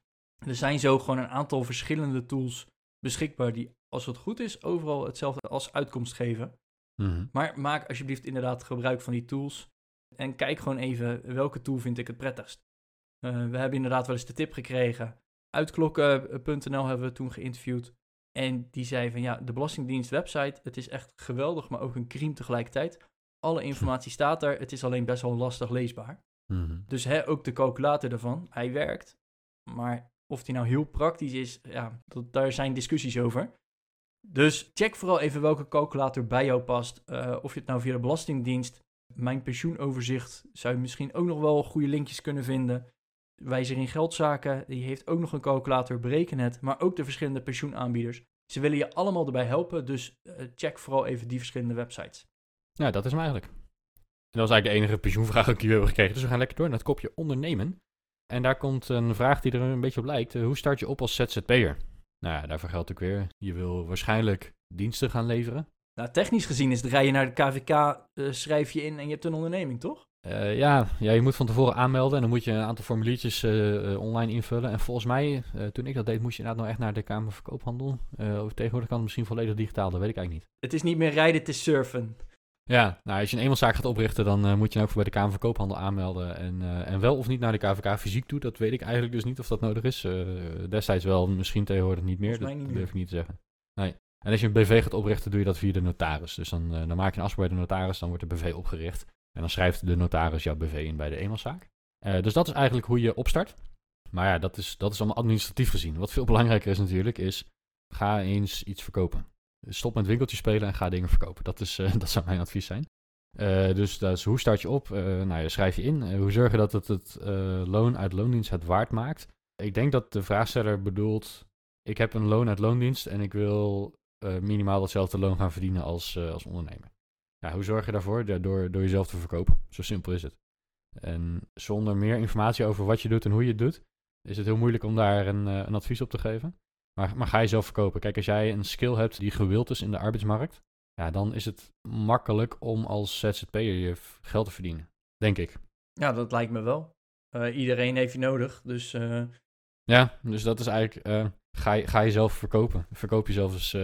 Er zijn zo gewoon een aantal verschillende tools beschikbaar die, als het goed is, overal hetzelfde als uitkomst geven. Mhm. Maar maak alsjeblieft inderdaad gebruik van die tools. En kijk gewoon even welke tool vind ik het prettigst. Eh, we hebben inderdaad wel eens de tip gekregen. Uitklokken.nl hebben we toen geïnterviewd. En die zei van ja, de Belastingdienst website, het is echt geweldig, maar ook een crime tegelijkertijd. Alle informatie staat er, het is alleen best wel lastig leesbaar. Mhm. Dus hè, ook de calculator ervan, hij werkt. Maar of die nou heel praktisch is, ja, dat, daar zijn discussies over. Dus check vooral even welke calculator bij jou past. Eh, of je het nou via de Belastingdienst, mijn pensioenoverzicht, zou je misschien ook nog wel goede linkjes kunnen vinden. Wijzer in geldzaken, die heeft ook nog een calculator, bereken het. Maar ook de verschillende pensioenaanbieders. Ze willen je allemaal erbij helpen, dus eh, check vooral even die verschillende websites. Ja, dat is hem eigenlijk. En dat was eigenlijk de enige pensioenvraag die we hebben gekregen. Dus we gaan lekker door naar het kopje ondernemen. En daar komt een vraag die er een beetje op lijkt. Eh, hoe start je op als ZZP'er? Nou ja, daarvoor geldt ook weer. Je wil waarschijnlijk diensten gaan leveren. Nou, technisch gezien is het rijden naar de KVK, eh, schrijf je in en je hebt een onderneming, toch? Eh, ja, ja, je moet van tevoren aanmelden en dan moet je een aantal formuliertjes eh, online invullen. En volgens mij, toen ik dat deed, moest je inderdaad nog echt naar de Kamer Verkoophandel. Of tegenwoordig kan het misschien volledig digitaal, dat weet ik eigenlijk niet. Het is niet meer rijden, het is surfen. Ja, nou, als je een eenmanszaak gaat oprichten, dan eh, moet je ook voor bij de Kamer van Koophandel aanmelden. En, eh, en wel of niet naar de KVK fysiek toe, dat weet ik eigenlijk dus niet of dat nodig is. Eh, destijds wel, misschien tegenwoordig niet meer. Dat durf ik niet te zeggen. Nee. En als je een BV gaat oprichten, doe je dat via de notaris. Dus dan, dan maak je een afspraak bij de notaris, dan wordt de BV opgericht. En dan schrijft de notaris jouw BV in bij de eenmanszaak. Dus dat is eigenlijk hoe je opstart. Maar ja, dat is, dat is allemaal administratief gezien. Wat veel belangrijker is natuurlijk, is ga eens iets verkopen. Stop met winkeltjes spelen en ga dingen verkopen. Dat, is, eh, dat zou mijn advies zijn. Eh, dus, dus hoe start je op? Eh, nou, schrijf je in. Hoe zorg je dat het, het loon uit loondienst het waard maakt? Ik denk dat de vraagsteller bedoelt... ik heb een loon uit loondienst en ik wil minimaal datzelfde loon gaan verdienen als, als ondernemer. Ja, hoe zorg je daarvoor? Door, door jezelf te verkopen. Zo simpel is het. En zonder meer informatie over wat je doet en hoe je het doet... is het heel moeilijk om daar een, een advies op te geven. Maar, maar ga je zelf verkopen. Kijk, als jij een skill hebt die gewild is in de arbeidsmarkt... Ja, dan is het makkelijk om als ZZP'er je geld te verdienen. Denk ik. Ja, dat lijkt me wel. Eh, iedereen heeft je nodig, dus eh, Ja, dus dat is eigenlijk... eh, ga, je, ga jezelf verkopen. Verkoop jezelf eens...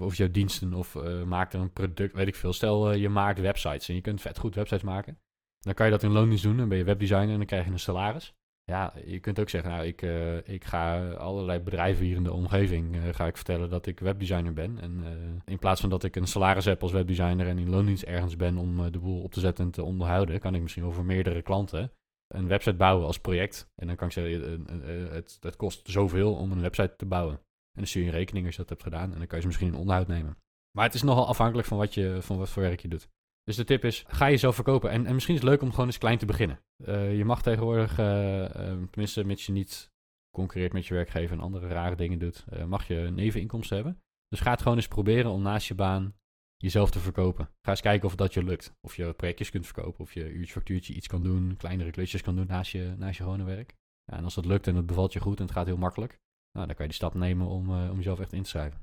of jouw diensten of maak er een product, weet ik veel. Stel, je maakt websites en je kunt vet goed websites maken. Dan kan je dat in loondienst doen. Dan ben je webdesigner en dan krijg je een salaris. Ja, je kunt ook zeggen, nou, ik, eh, ik ga allerlei bedrijven hier in de omgeving eh, ga ik vertellen dat ik webdesigner ben. En eh, in plaats van dat ik een salaris heb als webdesigner en in loondienst ergens ben om de boel op te zetten en te onderhouden, kan ik misschien wel voor meerdere klanten een website bouwen als project. En dan kan ik zeggen, het, het kost zoveel om een website te bouwen. En dan stuur je een rekening als je dat hebt gedaan en dan kan je ze misschien in onderhoud nemen. Maar het is nogal afhankelijk van wat, je, van wat voor werk je doet. Dus de tip is, ga jezelf verkopen. En, en misschien is het leuk om gewoon eens klein te beginnen. Eh, je mag tegenwoordig, eh, eh, tenminste mits je niet concurreert met je werkgever en andere rare dingen doet, mag je neveninkomsten hebben. Dus ga het gewoon eens proberen om naast je baan jezelf te verkopen. Ga eens kijken of dat je lukt. Of je projectjes kunt verkopen, of je uurtje factuurtje iets kan doen, kleinere klusjes kan doen naast je, naast je gewone werk. Ja, en als dat lukt en het bevalt je goed en het gaat heel makkelijk, nou, dan kan je die stap nemen om, om jezelf echt in te schrijven.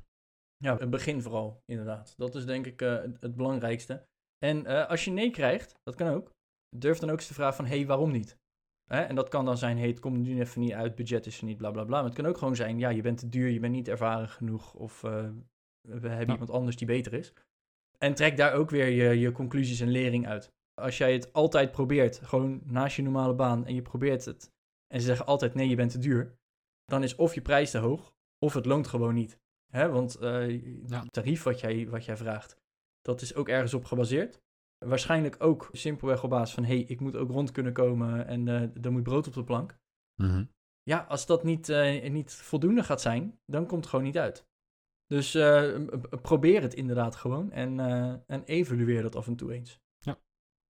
ja, een begin vooral, inderdaad. Dat is denk ik het belangrijkste. En eh, als je nee krijgt, dat kan ook, durf dan ook eens te vragen van, hé, hey, waarom niet? Hè? En dat kan dan zijn, hey, het komt nu even niet uit, budget is er niet, bla bla bla. Maar het kan ook gewoon zijn, ja, je bent te duur, je bent niet ervaren genoeg, of eh, we hebben iemand anders die beter is. En trek daar ook weer je, je conclusies en lering uit. Als jij het altijd probeert, gewoon naast je normale baan, en je probeert het, en ze zeggen altijd, nee, je bent te duur, dan is of je prijs te hoog, of het loont gewoon niet. Hè? Want eh, het tarief wat jij, wat jij vraagt, dat is ook ergens op gebaseerd. Waarschijnlijk ook simpelweg op basis van, hé, hey, ik moet ook rond kunnen komen en eh er moet brood op de plank. Ja, als dat niet, eh, niet voldoende gaat zijn, dan komt het gewoon niet uit. Dus eh, probeer het inderdaad gewoon en, en evalueer dat af en toe eens. Ja.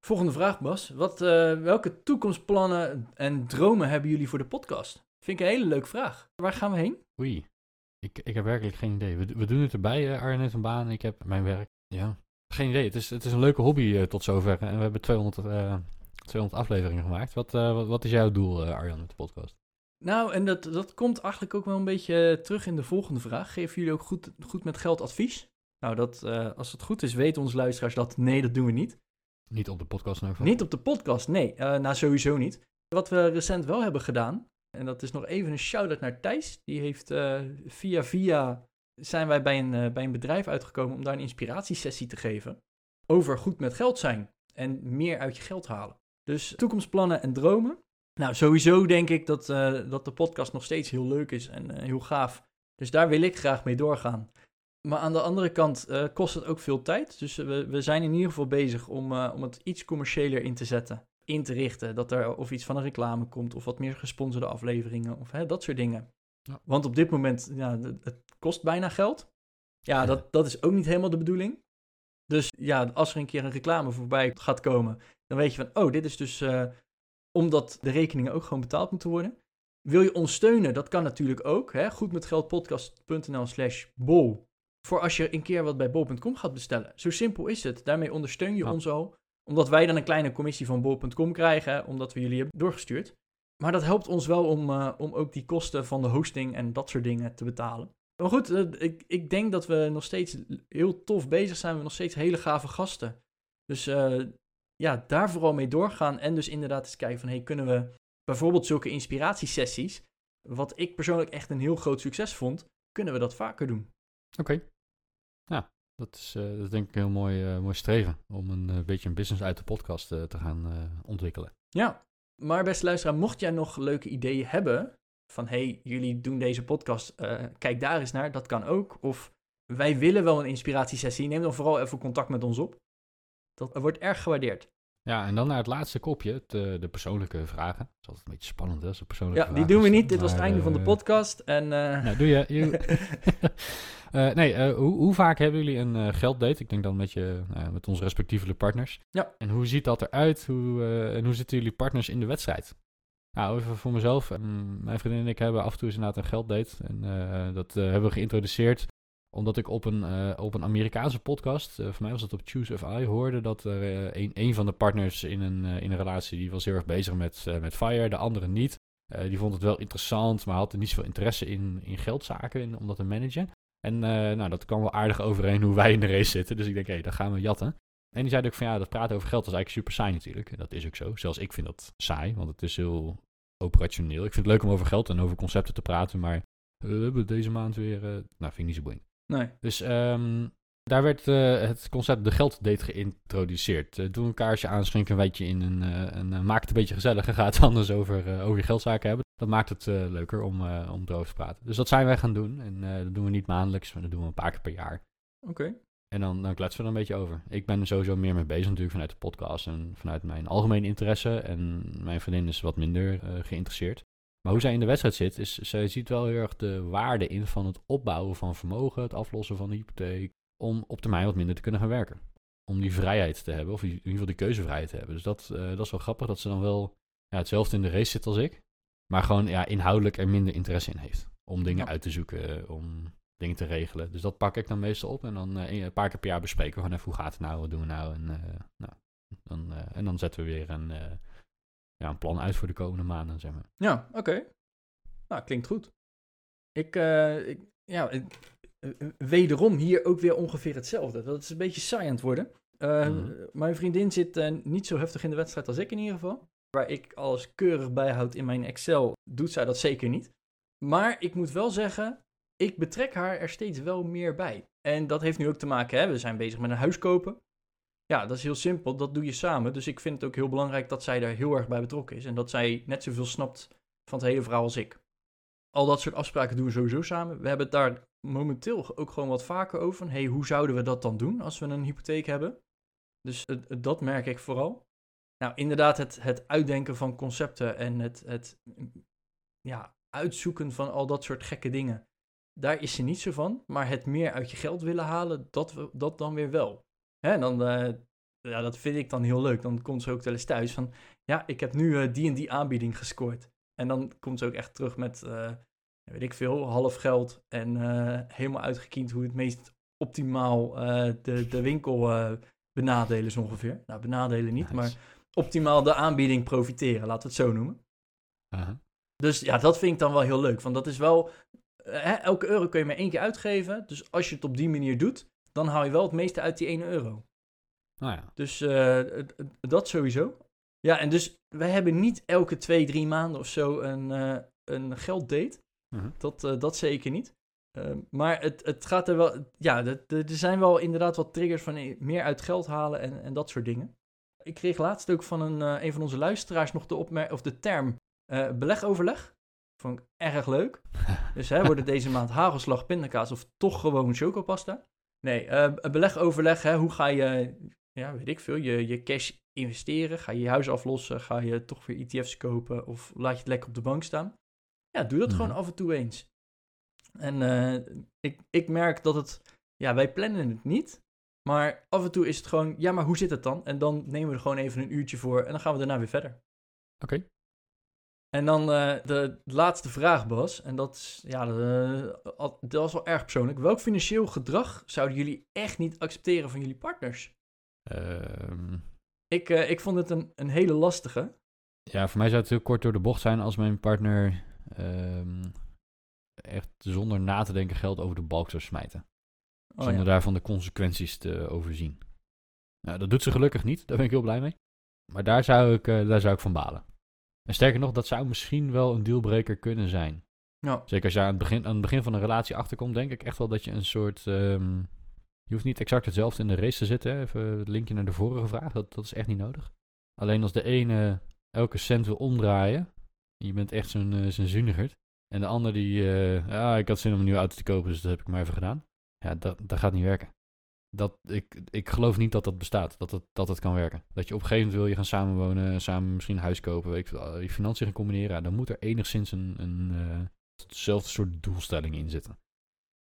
Volgende vraag, Bas. Wat, welke toekomstplannen en dromen hebben jullie voor de podcast? Vind ik een hele leuke vraag. Waar gaan we heen? Oei, ik, ik heb werkelijk geen idee. We, we doen het erbij, uh, Arjen heeft een baan, ik heb mijn werk. Ja, geen idee. Het is, het is een leuke hobby eh, tot zover. En we hebben 200, eh, 200 afleveringen gemaakt. Wat, eh, wat, wat is jouw doel, eh, Arjan, met de podcast? Nou, en dat, dat komt eigenlijk ook wel een beetje terug in de volgende vraag. Geven jullie ook goed, goed met geld advies? Nou, dat, als het goed is, weten onze luisteraars dat nee, dat doen we niet. Niet op de podcast geval. Niet op de podcast, nee. Nou, sowieso niet. Wat we recent wel hebben gedaan, en dat is nog even een shout-out naar Thijs. Die heeft via via zijn wij bij een, eh, bij een bedrijf uitgekomen om daar een inspiratiesessie te geven over goed met geld zijn en meer uit je geld halen. Dus toekomstplannen en dromen. Nou, sowieso denk ik dat, eh, dat de podcast nog steeds heel leuk is en eh, heel gaaf. Dus daar wil ik graag mee doorgaan. Maar aan de andere kant kost het ook veel tijd. Dus we, we zijn in ieder geval bezig om, om het iets commerciëler in te zetten. In te richten. Dat er of iets van een reclame komt. Of wat meer gesponsorde afleveringen. Of hè, dat soort dingen. Ja. Want op dit moment, ja, het, kost bijna geld. Ja, dat, dat is ook niet helemaal de bedoeling. Dus ja, als er een keer een reclame voorbij gaat komen. Dan weet je van, oh, dit is dus eh, omdat de rekeningen ook gewoon betaald moeten worden. Wil je ons steunen? Dat kan natuurlijk ook. Hè? Goedmetgeldpodcast.nl slash bol. Voor als je een keer wat bij bol.com gaat bestellen. Zo simpel is het. Daarmee ondersteun je Ja. ons al. Omdat wij dan een kleine commissie van bol.com krijgen. Omdat we jullie hebben doorgestuurd. Maar dat helpt ons wel om, eh, om ook die kosten van de hosting en dat soort dingen te betalen. Maar goed, eh, ik, ik denk dat we nog steeds heel tof bezig zijn. We nog steeds hele gave gasten. Dus eh, ja, daar vooral mee doorgaan. En dus inderdaad eens kijken van, hey, kunnen we bijvoorbeeld zulke inspiratiesessies, wat ik persoonlijk echt een heel groot succes vond, kunnen we dat vaker doen? Oké. Ja, dat is, dat is denk ik een heel mooi, mooi streven. Om een beetje een business uit de podcast te gaan ontwikkelen. Ja, maar beste luisteraar, mocht jij nog leuke ideeën hebben van hey, jullie doen deze podcast, eh, kijk daar eens naar, dat kan ook. Of wij willen wel een inspiratiesessie, neem dan vooral even contact met ons op. Dat wordt erg gewaardeerd. Ja, en dan naar het laatste kopje, het, eh, de persoonlijke vragen. Dat is altijd een beetje spannend, hè? Persoonlijke Ja, die doen we niet. Dit was het einde van de eh, podcast. En eh, Nou, doe je. je- nee, hoe, hoe vaak hebben jullie een gelddate? Ik denk dan met, je, met onze respectievelijke partners. Ja. En hoe ziet dat eruit? Hoe, en hoe zitten jullie partners in de wedstrijd? Nou, even voor mezelf. Mm, mijn vriendin en ik hebben af en toe eens inderdaad een gelddate. En dat hebben we geïntroduceerd omdat ik op een, eh, op een Amerikaanse podcast, eh, voor mij was dat op Choose of I, hoorde dat er eh, een, van de partners in een, in een relatie, die was heel erg bezig met, met FIRE, de andere niet. Die vond het wel interessant, maar had er niet zoveel interesse in, in geldzaken, in, om dat te managen. En nou, dat kwam wel aardig overeen hoe wij in de race zitten. Dus ik denk, hé, hey, dan gaan we jatten. En die zei ook van, ja, dat praten over geld is eigenlijk super saai natuurlijk. En dat is ook zo. Zelfs ik vind dat saai, want het is heel operationeel. Ik vind het leuk om over geld en over concepten te praten, maar we hebben deze maand weer... nou, vind ik niet zo boeiend. Nee. Dus ehm, daar werd eh, het concept de gelddate geïntroduceerd. Uh, doe een kaarsje aan, schenk een wijtje in en, eh, en maak het een beetje gezellig en ga het anders over, over je geldzaken hebben. Dat maakt het leuker om, om erover te praten. Dus dat zijn wij gaan doen. En dat doen we niet maandelijks, maar dat doen we een paar keer per jaar. Oké. En dan, dan kletsen we er een beetje over. Ik ben er sowieso meer mee bezig natuurlijk vanuit de podcast en vanuit mijn algemene interesse. En mijn vriendin is wat minder geïnteresseerd. Maar hoe zij in de wedstrijd zit, is zij ziet wel heel erg de waarde in van het opbouwen van vermogen, het aflossen van de hypotheek, om op termijn wat minder te kunnen gaan werken. Om die vrijheid te hebben, of in ieder geval die keuzevrijheid te hebben. Dus dat, eh, dat is wel grappig, dat ze dan wel ja, hetzelfde in de race zit als ik. Maar gewoon ja, inhoudelijk er minder interesse in heeft. Om dingen Ja. uit te zoeken, om dingen te regelen. Dus dat pak ik dan meestal op. En dan eh, een paar keer per jaar bespreken we gewoon even hoe gaat het nou, wat doen we nou. En, eh, nou, dan, en dan zetten we weer een, ja, een plan uit voor de komende maanden, zeg maar. Ja, oké. Nou, klinkt goed. Ik, eh, ik ja, ik- eh, wederom hier ook weer ongeveer hetzelfde. Dat is een beetje saai aan het worden. Eh, Mhm. Mijn vriendin zit eh, niet zo heftig in de wedstrijd als ik in ieder geval. Waar ik alles keurig bijhoud in mijn Excel, doet zij dat zeker niet. Maar ik moet wel zeggen, ik betrek haar er steeds wel meer bij. En dat heeft nu ook te maken, hè, we zijn bezig met een huis kopen. Ja, dat is heel simpel, dat doe je samen. Dus ik vind het ook heel belangrijk dat zij daar heel erg bij betrokken is. En dat zij net zoveel snapt van het hele verhaal als ik. Al dat soort afspraken doen we sowieso samen. We hebben het daar momenteel ook gewoon wat vaker over. Hey, hoe zouden we dat dan doen als we een hypotheek hebben? Dus dat merk ik vooral. Nou, inderdaad, het, het uitdenken van concepten en het, het ja, uitzoeken van al dat soort gekke dingen. Daar is ze niet zo van. Maar het meer uit je geld willen halen, dat, dat dan weer wel. Hè, en dan, eh, ja, dat vind ik dan heel leuk. Dan komt ze ook wel eens thuis van, ja, ik heb nu eh, die en die aanbieding gescoord. En dan komt ze ook echt terug met, eh, weet ik veel, half geld. En helemaal uitgekiend hoe het meest optimaal de, de winkel benadelen is ongeveer. Nou, benadelen niet, Nice. maar optimaal de aanbieding profiteren, laten we het zo noemen. Aha. Dus ja, dat vind ik dan wel heel leuk. Want dat is wel, hè, elke euro kun je maar één keer uitgeven. Dus als je het op die manier doet, dan haal je wel het meeste uit die ene euro. Nou ja, Dus eh, dat sowieso. Ja, en dus wij hebben niet elke twee, drie maanden of zo een, eh een gelddate. Mhm. Dat, eh, dat zeker niet. Ehm, maar het, het gaat er wel... Ja, er, zijn wel inderdaad wat triggers van meer uit geld halen en, en dat soort dingen. Ik kreeg laatst ook van een, een van onze luisteraars nog de, opmer of de term belegoverleg. Vond ik erg leuk. dus hè, wordt het deze maand hagelslag, pindakaas of toch gewoon chocopasta? Nee, eh, belegoverleg, hè, hoe ga je, ja, weet ik veel, je, je cash investeren? Ga je je huis aflossen? Ga je toch weer ETF's kopen? Of laat je het lekker op de bank staan? Ja, doe dat Mhm. gewoon af en toe eens. En eh, ik, ik merk dat het, ja, wij plannen het niet. Maar af en toe is het gewoon, ja, maar hoe zit het dan? En dan nemen we er gewoon even een uurtje voor en dan gaan we daarna weer verder. Oké. En dan eh, de laatste vraag, Bas. En dat is, ja, de- dat was wel erg persoonlijk. Welk financieel gedrag zouden jullie echt niet accepteren van jullie partners? Ehm, Ik, eh, ik vond het een, een hele lastige. ja, voor mij zou het heel kort door de bocht zijn als mijn partner ehm, echt zonder na te denken geld over de balk zou smijten. Oh, zonder ja. daarvan de consequenties te overzien. Nou, dat doet ze gelukkig niet, daar ben ik heel blij mee. Maar daar zou ik, eh, daar zou ik van balen. En sterker nog, dat zou misschien wel een dealbreaker kunnen zijn. Ja, Zeker als je aan het begin, aan het begin van een relatie achterkomt, denk ik echt wel dat je een soort... ehm, je hoeft niet exact hetzelfde in de race te zitten. hè. Even het linkje naar de vorige vraag, dat, dat is echt niet nodig. Alleen als de ene elke cent wil omdraaien, je bent echt zo'n zo'n zuinigerd. En de ander die, eh, ja, ik had zin om een nieuwe auto te kopen, dus dat heb ik maar even gedaan. Ja, dat, dat gaat niet werken. Dat, ik, ik geloof niet dat dat bestaat, dat het, dat het kan werken. Dat je op een gegeven moment wil je gaan samenwonen, samen misschien een huis kopen, ik, je financiën gaan combineren. Dan moet er enigszins een, een eh, hetzelfde soort doelstelling in zitten.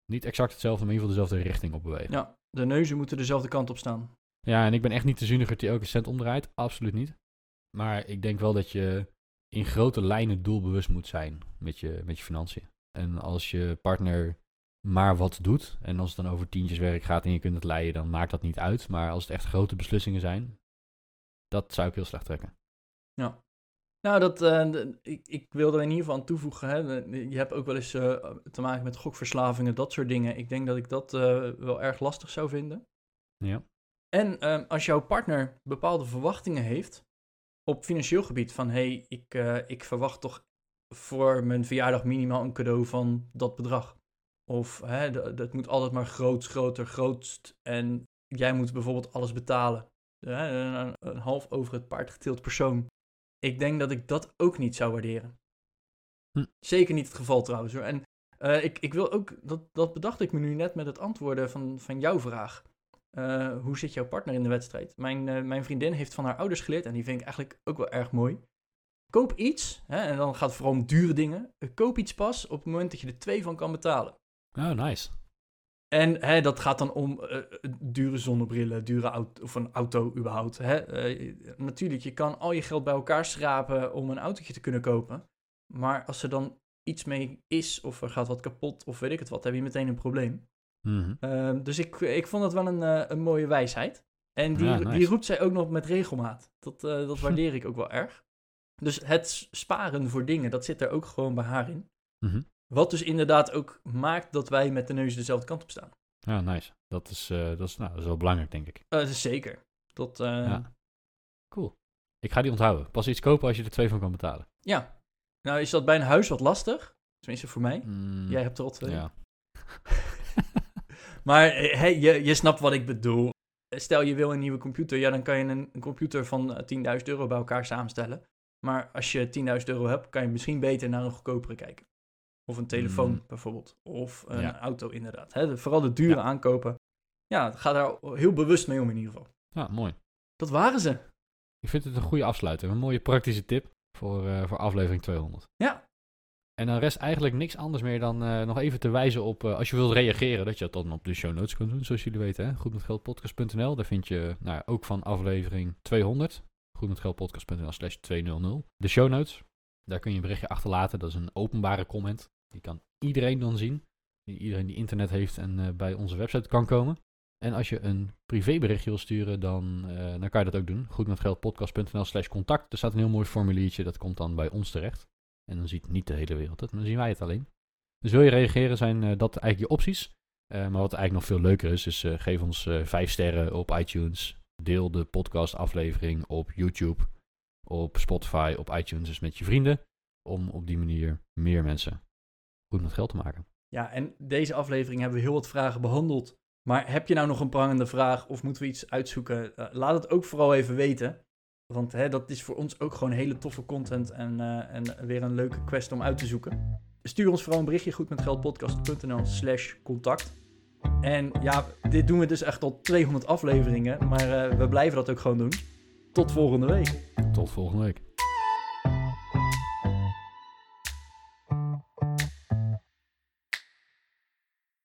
Niet exact hetzelfde, maar in ieder geval dezelfde richting op bewegen. ja, de neuzen moeten dezelfde kant op staan. Ja, en ik ben echt niet de zuiniger die elke cent omdraait. Absoluut niet. Maar ik denk wel dat je in grote lijnen doelbewust moet zijn met je, met je financiën. En als je partner maar wat doet, en als het dan over tientjeswerk gaat en je kunt het leiden, dan maakt dat niet uit. Maar als het echt grote beslissingen zijn, dat zou ik heel slecht trekken. Nou, dat, eh, ik, ik wil er in ieder geval aan toevoegen. Hè. Je hebt ook wel eens eh, te maken met gokverslavingen, dat soort dingen. Ik denk dat ik dat eh, wel erg lastig zou vinden. Ja. En ehm, als jouw partner bepaalde verwachtingen heeft op financieel gebied, van hé, hey, ik, ik verwacht toch voor mijn verjaardag minimaal een cadeau van dat bedrag. Of hè, dat moet altijd maar groot, groter, grootst. En jij moet bijvoorbeeld alles betalen. Een, een half over het paard getild persoon. Ik denk dat ik dat ook niet zou waarderen. Hm. Zeker niet het geval trouwens hoor. En eh, ik, ik wil ook, dat, dat bedacht ik me nu net met het antwoorden van, van jouw vraag. Eh, hoe zit jouw partner in de wedstrijd? Mijn, eh, mijn vriendin heeft van haar ouders geleerd, en die vind ik eigenlijk ook wel erg mooi. Koop iets, hè, en dan gaat het vooral om dure dingen. Koop iets pas op het moment dat je er twee van kan betalen. Oh, nice. En hè, dat gaat dan om eh, dure zonnebrillen, dure auto, of een auto überhaupt. Hè. Eh, natuurlijk, je kan al je geld bij elkaar schrapen om een autootje te kunnen kopen. Maar als er dan iets mee is, of er gaat wat kapot, of weet ik het wat, heb je meteen een probleem. Mhm. Ehm, dus ik, ik vond dat wel een, eh, een mooie wijsheid. En die, Ja, nice. die roept zij ook nog met regelmaat. Dat, dat waardeer ik ook wel erg. Dus het sparen voor dingen, dat zit er ook gewoon bij haar in. Mhm. Wat dus inderdaad ook maakt dat wij met de neus dezelfde kant op staan. Ja, nice. Dat is, eh, dat, is, nou, dat is wel belangrijk, denk ik. Eh, zeker. Dat, eh, ja. Ja. Cool. Ik ga die onthouden. Pas iets kopen als je er twee van kan betalen. Nou is dat bij een huis wat lastig. Tenminste voor mij. Mm, Jij hebt er al twee. Ja. Maar hey, je, je snapt wat ik bedoel. Stel je wil een nieuwe computer, ja, dan kan je een, een computer van eh, 10.000 euro bij elkaar samenstellen. Maar als je 10.000 euro hebt, kan je misschien beter naar een goedkopere kijken. Of een telefoon Mm. bijvoorbeeld. Of een Ja. auto inderdaad. Hè, de- vooral de dure Ja. aankopen. Ja, ga daar heel bewust mee om in ieder geval. ja, mooi. Dat waren ze. Ik vind het een goede afsluiter. Een mooie praktische tip voor, eh, voor aflevering 200. Ja. En dan rest eigenlijk niks anders meer dan eh, nog even te wijzen op, eh, als je wilt reageren, dat je dat dan op de show notes kunt doen, zoals jullie weten. Hè? Goedmetgeldpodcast.nl, daar vind je nou, ook van aflevering 200. Goedmetgeldpodcast.nl slash 200. De show notes, daar kun je een berichtje achterlaten. Dat is een openbare comment. Die kan iedereen dan zien. Iedereen die internet heeft en eh, bij onze website kan komen. En als je een privéberichtje wil sturen, dan, eh, dan kan je dat ook doen. Goedmetgeldpodcast.nl slash contact. Er staat een heel mooi formuliertje, dat komt dan bij ons terecht. En dan ziet niet de hele wereld het, dan zien wij het alleen. Dus wil je reageren, zijn eh, dat eigenlijk je opties. Maar wat eigenlijk nog veel leuker is, is geef ons vijf sterren op iTunes. Deel de podcastaflevering op YouTube, op Spotify, op iTunes, dus met je vrienden. Om op die manier meer mensen goed met geld te maken. Ja, en deze aflevering hebben we heel wat vragen behandeld. Maar heb je nou nog een prangende vraag of moeten we iets uitzoeken? Uh, laat het ook vooral even weten. Want hè, dat is voor ons ook gewoon hele toffe content en, uh, en weer een leuke quest om uit te zoeken. Stuur ons vooral een berichtje goed met geldpodcast.nl slash contact. En ja, dit doen we dus echt al 200 afleveringen, maar uh, we blijven dat ook gewoon doen. Tot volgende week. Tot volgende week.